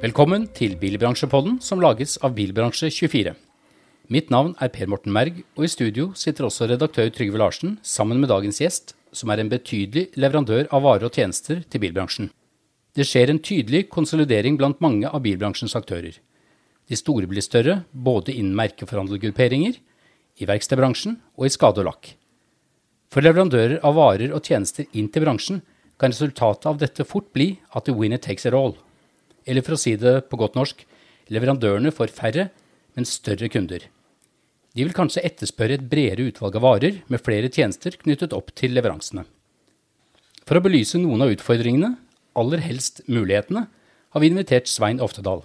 Velkommen til Bilbransjepodden, som lages av Bilbransje24. Mitt navn er Per Morten Merg, og i studio sitter også redaktør Trygve Larsen sammen med dagens gjest, som er en betydelig leverandør av varer og tjenester til bilbransjen. Det skjer en tydelig konsolidering blant mange av bilbransjens aktører. De store blir større, både innen merkeforhandlergrupperinger, i verkstedbransjen og i skade og lakk. For leverandører av varer og tjenester inn til bransjen kan resultatet av dette fort bli at the winner takes it all. Eller for å si det på godt norsk, leverandørene får færre, men større kunder. De vil kanskje etterspørre et bredere utvalg av varer med flere tjenester knyttet opp til leveransene. For å belyse noen av utfordringene, aller helst mulighetene, har vi invitert Svein Oftedal.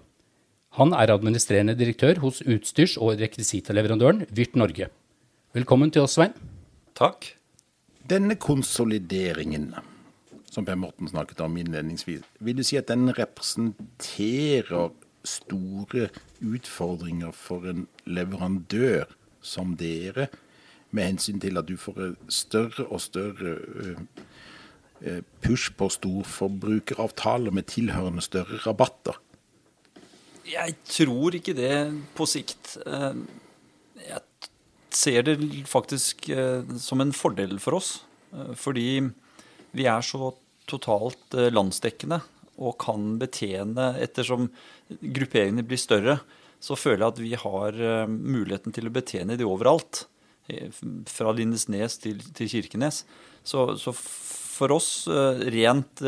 Han er administrerende direktør hos utstyrs- og rekvisitaleverandøren Vyrt Norge. Velkommen til oss, Svein. Takk. Denne konsolideringen som Per Morten snakket om innledningsvis, vil du si at den representerer store utfordringer for en leverandør som dere, med hensyn til at du får større og større push på storforbrukeravtaler med tilhørende større rabatter? Jeg tror ikke det på sikt. Ser det faktisk som en fordel for oss. Fordi vi er så totalt landsdekkende og kan betjene Ettersom grupperingene blir større, så føler jeg at vi har muligheten til å betjene de overalt. Fra Lindesnes til, til Kirkenes. Så, så, for oss, rent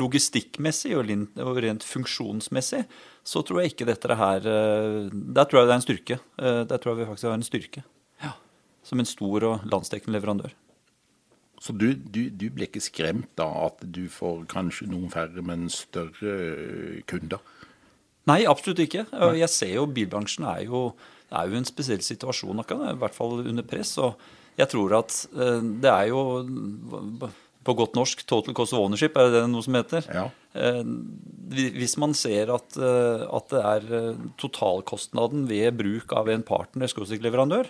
logistikkmessig og rent funksjonsmessig, så tror jeg ikke dette her Der tror jeg det er en styrke. Der tror jeg vi faktisk har en styrke. Som en stor og landsdekkende leverandør. Så du, du, du ble ikke skremt av at du får kanskje noen færre, men større kunder? Nei, absolutt ikke. Jeg ser jo bilbransjen er jo, er jo en spesiell situasjon i hvert fall under press. Og jeg tror at det er jo på godt norsk 'total cost of ownership', er det noe som heter? Ja. Hvis man ser at, at det er totalkostnaden ved bruk av en partner, leverandør,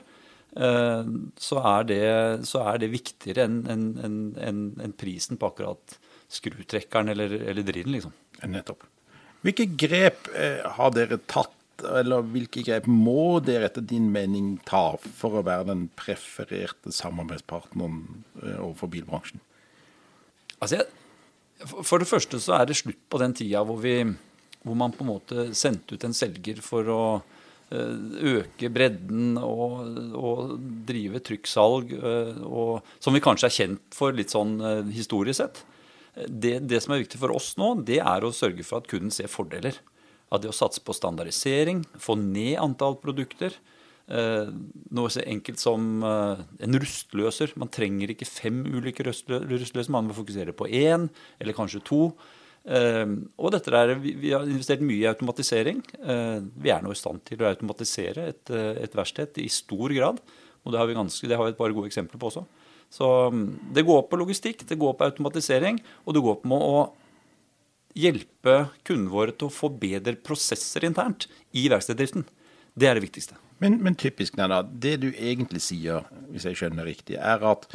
så er, det, så er det viktigere enn en, en, en, en prisen på akkurat skrutrekkeren eller, eller drillen, liksom. Nettopp. Hvilke grep eh, har dere tatt, eller hvilke grep må dere etter din mening ta for å være den prefererte samarbeidspartneren eh, overfor bilbransjen? Altså, For det første så er det slutt på den tida hvor, vi, hvor man på en måte sendte ut en selger for å øke bredden og, og drive trykksalg, og, som vi kanskje er kjent for litt sånn historisk sett. Det, det, som er viktig for oss nå, det er å sørge for at kunden ser fordeler. At det å satse på standardisering, få ned antall produkter. Noe så enkelt som en rustløser. Man trenger ikke fem ulike rustløser, man må fokusere på én eller kanskje to. Og dette der, vi har investert mye i automatisering. Vi er nå i stand til å automatisere et, et verksted i stor grad. Og det har vi, ganske, det har vi et par gode eksempler på også. Så det går på logistikk, det går på automatisering, og det går på å hjelpe kundene våre til å få bedre prosesser internt i verksteddriften. Det er det viktigste. Men, men typisk, Nenna, det du egentlig sier, hvis jeg skjønner riktig, er at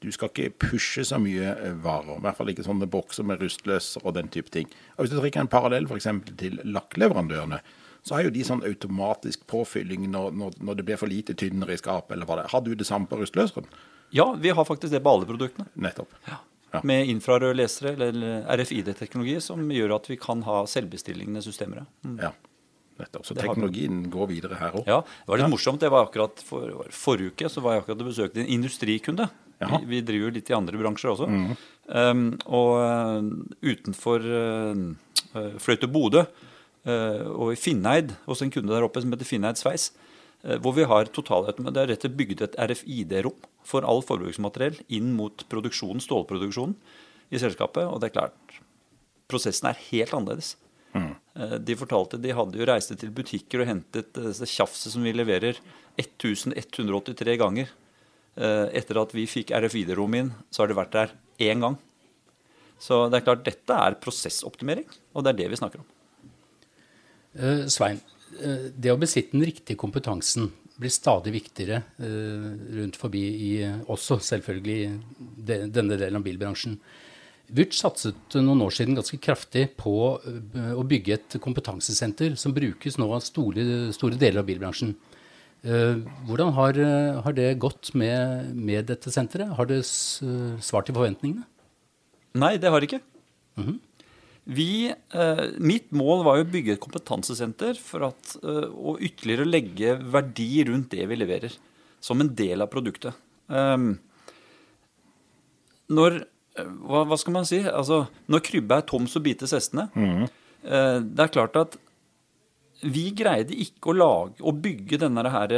du skal ikke pushe så mye varer. I hvert fall ikke sånne bokser med rustløser og den type ting. Og Hvis du trekker en parallell f.eks. til lakkleverandørene, så har jo de sånn automatisk påfylling når, når, når, det blir for lite tynnere i skapet, eller hva det er. Har du det samme på rustløseren? Ja, vi har faktisk det på alle produktene. Nettopp. Ja. Ja. Med infrarøde lesere eller RFID-teknologi som gjør at vi kan ha selvbestillingene systemer. Mm. Ja. Nettopp. Så teknologien går videre her òg. Ja, det var litt morsomt. Det var akkurat for, Forrige uke så var jeg akkurat og besøkte en industrikunde. Vi, vi, driver litt i andre bransjer også. Mm. Um, og uh, utenfor uh, Fløyte Bodø uh, og i Finneid, hos en kunde der oppe som heter Finneid Sveis, hvor vi har totalautomat. Det er rett og slett bygd et RFID-rom for all forbruksmateriell inn mot produksjonen, stålproduksjonen i selskapet. Og det er klart, prosessen er helt annerledes. Mm. De fortalte de hadde jo reist til butikker og hentet disse tjafset som vi leverer 1183 ganger. Etter at vi fikk RFID-rom inn, så har det vært der én gang. Så det er klart, dette er prosessoptimering, og det er det vi snakker om. Uh, Svein, uh, det å besitte den riktige kompetansen, blir stadig viktigere rundt forbi i også selvfølgelig denne delen av bilbransjen. Vurt satset noen år siden ganske kraftig på å bygge et kompetansesenter som brukes nå av store, store deler av bilbransjen. Hvordan har, har det gått med, med, dette senteret? Har det svart til forventningene? Nei, det har det ikke. Mm -hmm. Vi, eh, mitt mål var jo å bygge et kompetansesenter for at, eh, å ytterligere legge verdi rundt det vi leverer, som en del av produktet. Um, når eh, hva, hva, skal man si? Altså, når krybba er tom, så bites hestene. Mm. Eh, det er klart at vi greide ikke å lage å bygge denne her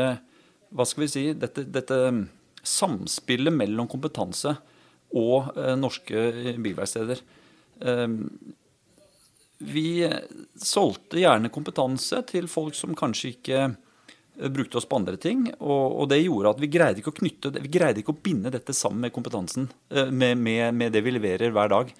Hva skal vi si Dette, dette samspillet mellom kompetanse og eh, norske bilverksteder. Eh, vi solgte gjerne kompetanse til folk som kanskje ikke eh, brukte oss på andre ting. Og, og, det gjorde at vi greide ikke å knytte vi greide ikke å binde dette sammen med kompetansen. Eh, med, med, med det vi leverer hver dag.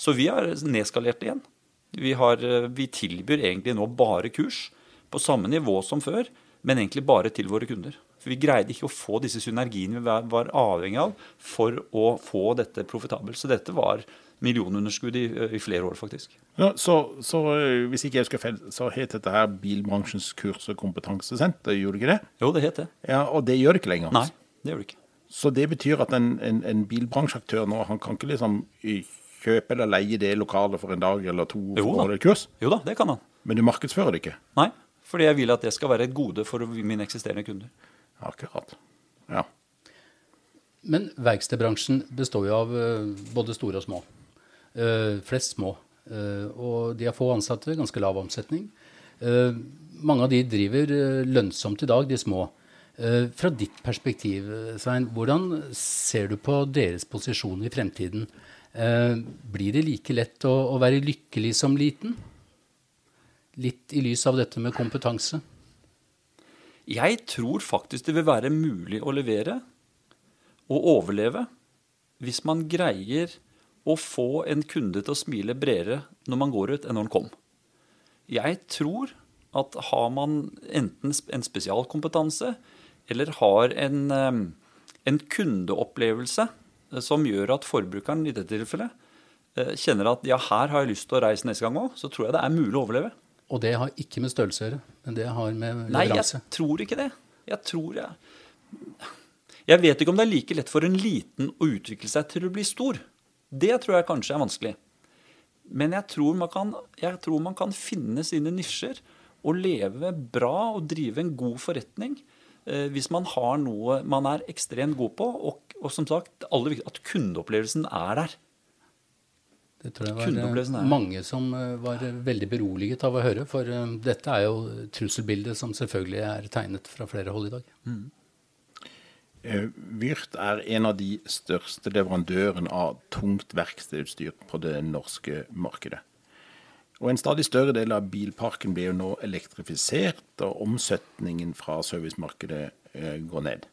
Så vi har nedskalert det igjen. Vi, har, eh, vi, tilbyr egentlig nå bare kurs på samme nivå som før, men egentlig bare til våre kunder. For Vi greide ikke å få disse synergiene vi var avhengig av for å få dette profitabelt. Så dette var millionunderskudd i, i flere år, faktisk. Ja, så, så, eh, hvis ikke jeg husker feil, så het dette her Bilbransjens kurs- og kompetansesenter, gjorde det ikke det? Jo, det het det. Ja, Og det gjør det ikke lenger? Nei, det gjør det ikke. Så det betyr at en, en, en bilbransjeaktør nå, han kan ikke liksom kjøpe eller leie det lokalet for en dag eller to jo, for å et kurs? Jo da, det kan han. Men du markedsfører det ikke? Nei, fordi jeg vil at det skal være et gode for mine eksisterende kunder. Akkurat. Ja. Men verkstedbransjen består jo av eh, både store og små. Uh, flest små. Uh, og de har få ansatte, ganske lav omsetning. Uh, mange av de driver lønnsomt i dag, de små. fra ditt perspektiv, Svein, hvordan ser du på deres posisjon i fremtiden? Blir det like lett å, å være lykkelig som liten? Litt i lys av dette med kompetanse? Jeg tror faktisk det vil være mulig å levere og overleve hvis man greier å få en kunde til å smile bredere når man går ut, enn når man kom. Jeg tror at har man enten en spesialkompetanse eller har en, en kundeopplevelse eh, som gjør at forbrukeren i dette tilfellet eh, kjenner at ja, her har jeg lyst til å reise neste gang òg, så tror jeg det er mulig å overleve. Og det har ikke med størrelse å gjøre, men det har med leveranse? Nei, jeg tror ikke det. Jeg tror jeg Jeg vet ikke om det er like lett for en liten å utvikle seg til å bli stor. Det tror jeg kanskje er vanskelig. Men jeg tror man kan, tror man kan finne sine nisjer og leve bra og drive en god forretning eh, hvis man har noe man er ekstremt god på, og, og som sagt, aller viktig, at kundeopplevelsen er der. Det tror jeg var eh, mange som eh, var veldig beroliget av å høre. For uh, dette er jo trusselbildet som selvfølgelig er tegnet fra flere hold i dag. Mm. Vyrt er en av de største leverandørene av tungt verkstedutstyr på det norske markedet. Og En stadig større del av bilparken blir jo nå elektrifisert, og omsetningen fra servicemarkedet eh, går ned.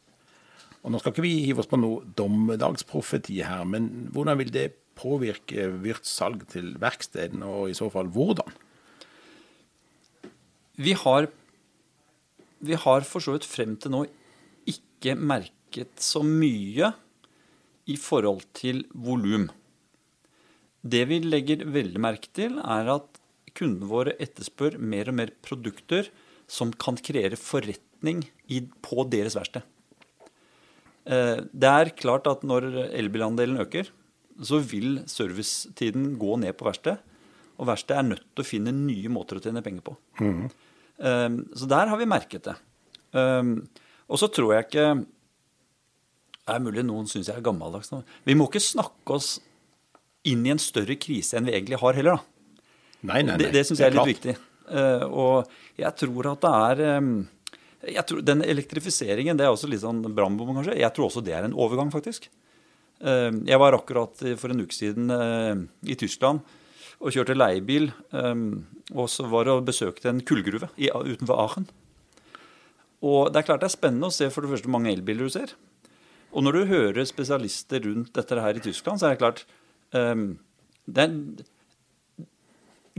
Og Nå skal ikke vi hive oss på noe dommedagsprofeti her, men hvordan vil det påvirke Vyrts salg til verkstedene, og i så fall hvordan? Vi har, vi har for så vidt frem til nå ikke merket så mye i forhold til volum. Det vi legger veldig merke til, er at kundene våre etterspør mer og mer produkter som kan kreere forretning i, på deres verksted. Eh, det er klart at når elbilandelen øker, så vil servicetiden gå ned på verksted. Og verkstedet er nødt til å finne nye måter å tjene penger på. Mm. Så der har vi merket det. Eh, og så tror jeg ikke det er mulig noen syns jeg er gammeldags nå. Vi må ikke snakke oss inn i en større krise enn vi egentlig har heller, da. Nei, nei, nei. Det, det syns jeg er litt viktig. Uh, og jeg tror at det er um, jeg tror Den elektrifiseringen det er også litt sånn brannbom, kanskje. Jeg tror også det er en overgang, faktisk. Uh, jeg var akkurat for en uke siden i Tyskland og kjørte leiebil. Og så var det og besøkte en kullgruve utenfor Aachen. Og det er klart det er spennende å se for det første mange elbiler du ser. Og når du hører spesialister rundt dette her i Tyskland, så er det klart um, det er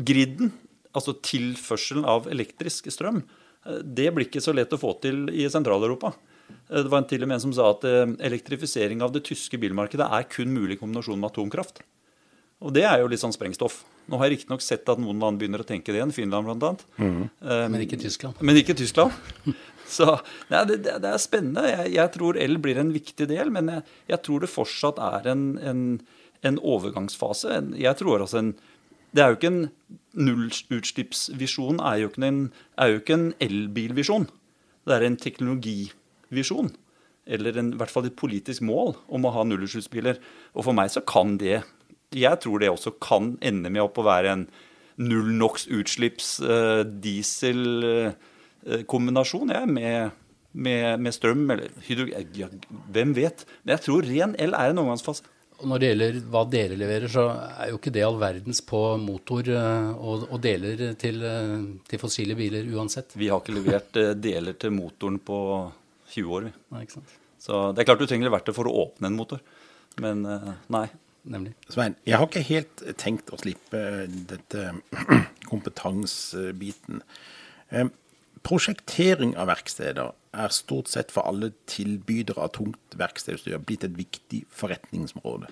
Griden, altså tilførselen av elektrisk strøm, Eh, Det blir ikke så lett å få til i Sentral-Europa. Eh, Det var en til og med en som sa at eh, elektrifisering av det tyske bilmarkedet er kun mulig i kombinasjon med atomkraft. Og det er jo litt sånn sprengstoff. Nå har jeg riktignok sett at noen land begynner å tenke det igjen, Finland bl.a. Men ikke Tyskland. Men ikke Tyskland. Så nei, det, det, det er spennende. Jeg, jeg tror el blir en viktig del, men jeg, jeg tror det fortsatt er en, en, en overgangsfase. Jeg tror altså en Det er jo ikke en nullutslippsvisjon er er jo ikke en elbilvisjon. Det er en teknologivisjon. Eller en, i hvert fall et politisk mål om å ha nullutslippsbiler. Og for meg så kan det Jeg tror det også kan ende med opp å være en null NOx utslipps eh, diesel eh, kombinasjon jeg, med, med, med strøm eller hydrogen. Hvem vet? Men jeg tror ren el er en overgangsfase. Og når det gjelder hva dere leverer, så er jo ikke det all verdens på motor eh, og, og deler til, eh, til fossile biler uansett. Vi har ikke levert eh, deler til motoren på 20 år. vi. Nei, ikke sant? Så det er klart du trenger verktøy for å åpne en motor. Men nei. Nemlig. Svein, jeg har ikke helt tenkt å slippe dette kompetansebiten. Prosjektering av verksteder er stort sett for alle tilbydere av tungt verkstedutstyr blitt et viktig forretningsområde.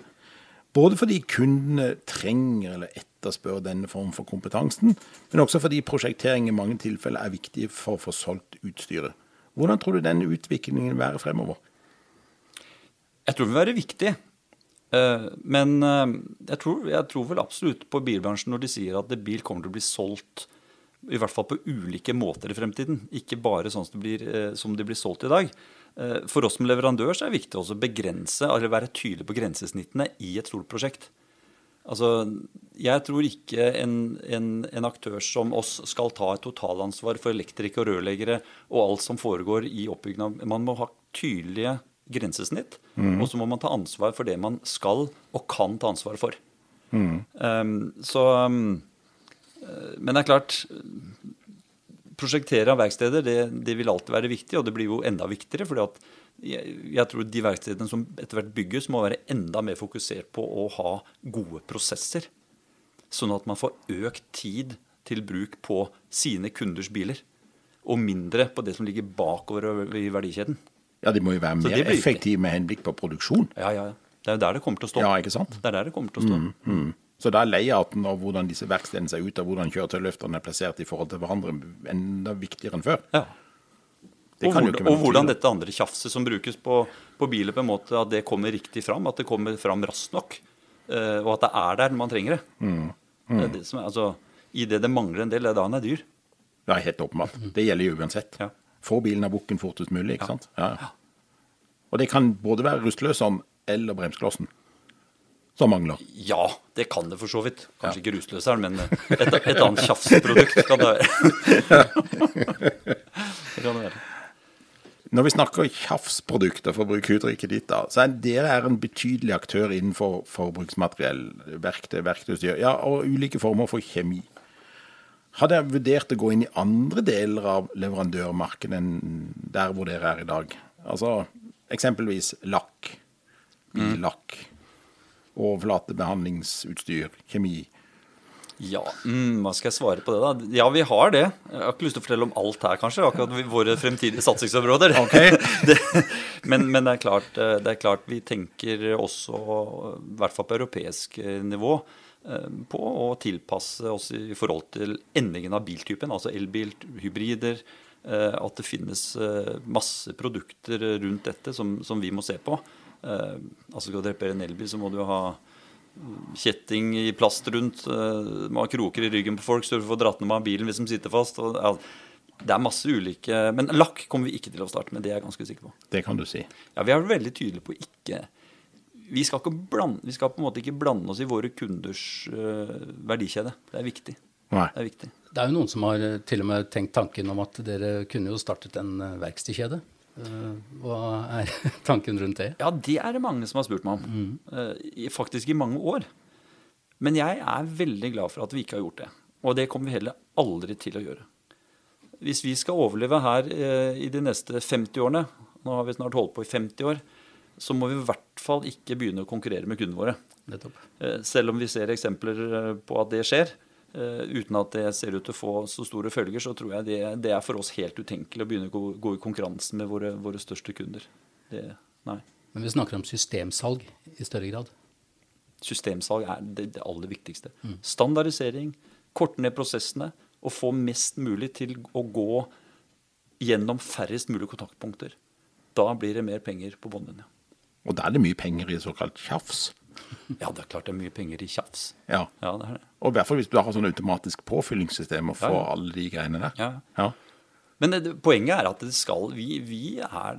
Både fordi kundene trenger eller etterspør denne form for kompetansen, men også fordi prosjektering i mange tilfeller er viktig for å få solgt utstyret. Hvordan tror du denne utviklingen vil være fremover? Jeg tror det vil være viktig. Eh, Men eh, jeg tror, jeg tror vel absolutt på bilbransjen når de sier at bil kommer til å bli solgt i hvert fall på ulike måter i fremtiden. Ikke bare sånn som det blir, eh, som det blir solgt i dag. Eh, For oss som leverandør så er det viktig også å begrense, eller være tydelig på grensesnittene i et stort prosjekt. Altså, jeg tror ikke en, en, en aktør som oss skal ta et totalansvar for elektrikere og rørleggere og alt som foregår i oppbyggingen Man må ha tydelige grensesnitt, og så må man ta ansvar for det man skal og kan ta ansvar for. Um, så um, Men det er klart Prosjektere av verksteder det, det vil alltid være viktig, og det blir jo enda viktigere. fordi at jeg, jeg tror de verkstedene som etter hvert bygges, må være enda mer fokusert på å ha gode prosesser. Sånn at man får økt tid til bruk på sine kunders biler. Og mindre på det som ligger bakover i verdikjeden. Ja, De må jo være mer effektive med henblikk på produksjon. Ja, ja. Det er jo der det kommer til å stå. Ja, ikke sant? Det er der det kommer til å stå. Mm. Så da er layouten og hvordan disse verkstedene ser ut, og hvordan kjøretøyløfterne er plassert i forhold til hverandre, enda viktigere enn før. Ja. Det og, ikke og hvordan dette andre tjafset som brukes på, på biler, på en måte, at det kommer riktig fram. At det kommer fram raskt nok. eh, og at det er der når man trenger det. Mm. det, er det som er, altså, I det det mangler en del, det er da den er dyr. Det er helt åpenbart. Det gjelder jo uansett. Ja. Få bilen av bukken fortest mulig, ikke sant? Ja. ja. Og det kan både være rustløseren eller bremsklossen som mangler. Ja, det kan det for så vidt. Kanskje ikke rusløseren, men et, et annet tjafsprodukt kan det være. det kan det være. Når vi snakker tjafsprodukter, for å bruke uttrykket ditt, da, så er dere er en betydelig aktør innenfor forbruksmateriell, verktøy, verktøystyr, ja, og ulike former for kjemi. Har dere vurdert å gå inn i andre deler av leverandørmarkedet enn der hvor dere er i dag? Altså eksempelvis lakk, billakk, overflatebehandlingsutstyr, kjemi. Ja, mm, hva skal jeg svare på det, da? Ja, vi har det. Jeg har ikke lyst til å fortelle om alt her, kanskje. Akkurat våre fremtidige satsingsområder. det, men, men det, er klart, eh, det er klart vi tenker også, i hvert fall på europeisk eh, nivå, eh, på å tilpasse oss i forhold til endringen av biltypen. Altså elbil, hybrider. At det finnes masse produkter rundt dette som, som vi må se på. Eh, Altså Skal du reparere en elbil, så må du ha kjetting i plast rundt. eh, Man har kroker i ryggen på folk så du får dratt ned med bilen hvis de sitter fast. Og, ja, det er masse ulike Men lakk kommer vi ikke til å starte med. Det er jeg ganske sikker på. Det kan du si. Ja, Vi er veldig tydelige på ikke vi skal, ikke blande, vi skal på en måte ikke blande oss i våre kunders uh, verdikjede. Det er viktig. Nei. Det er viktig. Det er jo noen som har til og med tenkt tanken om at dere kunne jo startet en verkstedkjede. Eh, Hva er tanken rundt det? Ja, det er det mange som har spurt meg om. Mm. faktisk i mange år. Men jeg er veldig glad for at vi ikke har gjort det. Og det kommer vi heller aldri til å gjøre. Hvis vi skal overleve her eh, i de neste 50 årene, nå har vi snart holdt på i 50 år, så må vi i hvert fall ikke begynne å konkurrere med kundene våre. Nettopp. Eh, Selv om vi ser eksempler eh, på at det skjer, Eh, uten at det ser ut til å få så store følger, så tror jeg det, det er for oss helt utenkelig å begynne å gå, gå i konkurransen med våre, våre største kunder. Det, nei. Men vi snakker om systemsalg i større grad. Systemsalg er det, det aller viktigste. Standardisering, korte ned prosessene og få mest mulig til å gå gjennom færrest mulig kontaktpunkter. Da blir det mer penger på bunnlinja. Og da er det mye penger i såkalt tjafs. Ja, det er klart det er mye penger i tjafs. Ja. Ja, det er det. Og i hvert fall hvis du har sånn automatisk påfyllingssystem og får Ja, alle de greiene der. Ja. Ja. Men det, poenget er at det skal Vi, vi er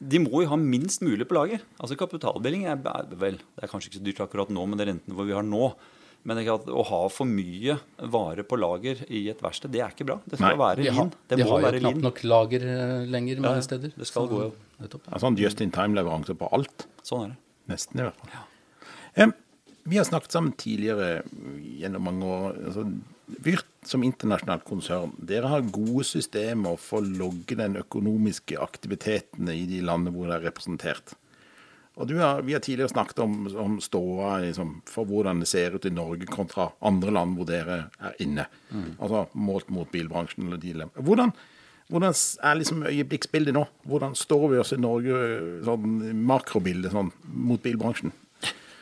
De må jo ha minst mulig på lager. Altså Kapitaldeling er, er vel Det er kanskje ikke så dyrt akkurat nå med det hvor vi har nå. Men det er at å ha for mye vare på lager i et verksted, det er ikke bra. Det skal Nei, være De lean. Det de må har jo knapt nok lager eh, lenger mange Ja, steder. det skal Så- gå, jo. Nettopp. Ja, Sånn just in time-leveranse på alt. Sånn er det. Nesten, i hvert fall. Em, vi har snakket sammen tidligere gjennom mange år. Altså, Vyrt som internasjonalt konsern, dere har gode systemer for å logge den økonomiske aktiviteten i de landene hvor det er representert. Og du har, Vi har tidligere snakket om, om ståa liksom, for hvordan det ser ut i Norge kontra andre land hvor dere er inne. Altså målt mot bilbransjen. eller de. Hvordan, hvordan er liksom øyeblikksbildet nå? Hvordan står vi oss i Norge sånn makrobildet sånn, mot bilbransjen?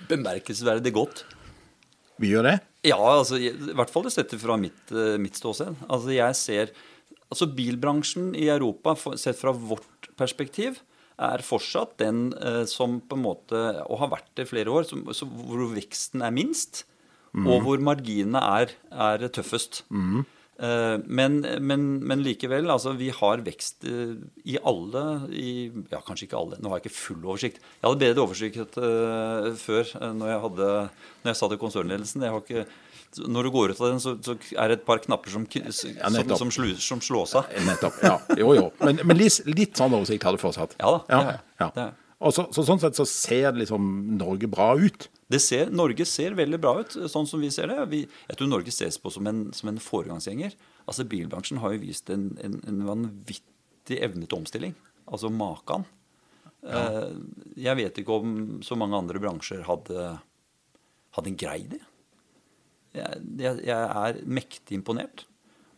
Bemerkelsesverdig godt. Vi gjør det? Ja, altså, i hvert fall sett fra mitt, eh, mitt ståsted. Altså, jeg ser Altså, bilbransjen i Europa, sett fra vårt perspektiv, er fortsatt den eh, som på en måte Og har vært det i flere år, som, så, hvor veksten er minst, og hvor marginene er, er tøffest. Eh, men, men, men likevel, altså vi har vekst eh, i alle i, Ja, kanskje ikke alle. Nå har jeg ikke full oversikt. Jeg hadde bedre oversikt eh, før, eh, når jeg, hadde, når jeg satt i konsernledelsen. Jeg har ikke, når du går ut av den, så, så er det et par knapper som, som, nettopp. som, slu, som slås av. Nettopp. Ja, jo, jo. Men, men litt, litt sånn oversikt har du fortsatt? Ja da, Ja, Det er. ja. Og så, så sånn sett så ser liksom Norge bra ut. Det ser, Norge ser veldig bra ut, sånn som vi ser det. Vi, jeg tror Norge ses på som en, som en foregangsgjenger. Altså Bilbransjen har jo vist en, en, en vanvittig evne til omstilling. Altså makan. Ja. jeg vet ikke om så mange andre bransjer hadde, hadde greid det. Jeg, jeg, jeg er mektig imponert.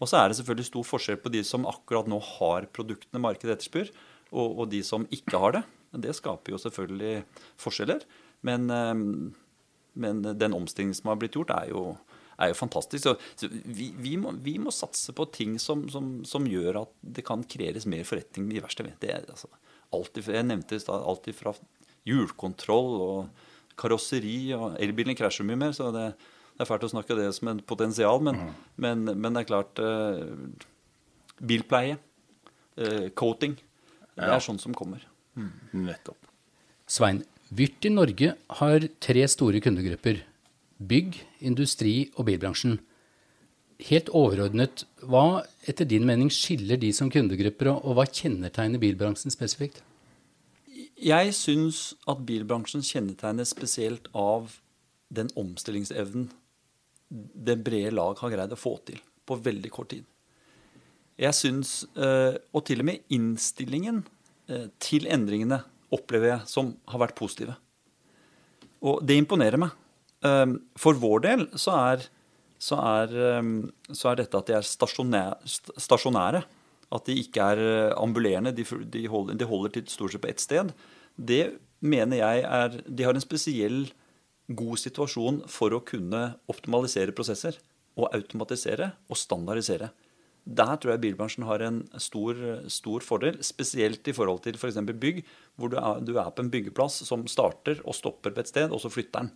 Og så er det selvfølgelig stor forskjell på de som akkurat nå har produktene markedet etterspør, og, og de som ikke har det. Det skaper jo selvfølgelig forskjeller. Men, eh, men den omstillingen som har blitt gjort, er jo, er jo fantastisk. Så, så vi, vi, må, vi må satse på ting som, som, som gjør at det kan kreeres mer forretning i verste Det er, altså, alt jeg nevnte alt fra hjulkontroll og karosseri og Elbilene krasjer mye mer, så det, det er fælt å snakke det som et potensial. Men, men, men det er klart eh, Bilpleie, eh, coating, det Ja. er sånn som kommer. Nettopp. Svein, Vyrt i Norge har tre store kundegrupper. Bygg, industri og bilbransjen. Helt overordnet, hva etter din mening skiller de som kundegrupper, og, hva kjennetegner bilbransjen spesifikt? Jeg syns at bilbransjen kjennetegnes spesielt av den omstillingsevnen det brede lag har greid å få til på veldig kort tid. Jeg syns, eh, og til og med innstillingen eh, til endringene opplever jeg som har vært positive. Og det imponerer meg. Eh, For vår del så er, så er, eh, så er dette at de er stasjonære at de ikke er eh, ambulerende, de, de, holder, de holder til stort sett på ett sted, det mener jeg er De har en spesiell god situasjon for å kunne optimalisere prosesser og automatisere og standardisere. Der tror jeg bilbransjen har en stor, stor fordel, spesielt i forhold til f.eks. bygg, hvor du er, du er på en byggeplass som starter og stopper på et sted, og så flytter den.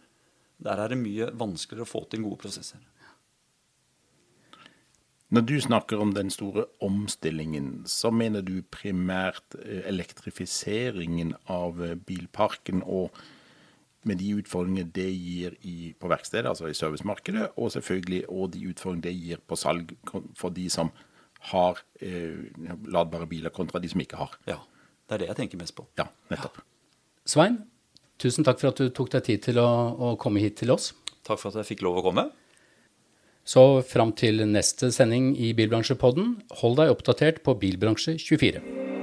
Der er det mye vanskeligere å få til gode prosesser. Når du snakker om den store omstillingen, så mener du primært eh, elektrifiseringen av eh, bilparken og med de utfordringene det gir i, på verkstedet, altså i servicemarkedet, og selvfølgelig og de utfordringene det gir på salg for de som har eh, ladbare biler, kontra de som ikke har. Ja, Det er det jeg tenker mest på. Ja, nettopp. Svein, tusen takk for at du tok deg tid til å, å komme hit til oss. Takk for at jeg fikk lov å komme. Så fram til neste sending i Bilbransjepodden, hold deg oppdatert på Bilbransje24.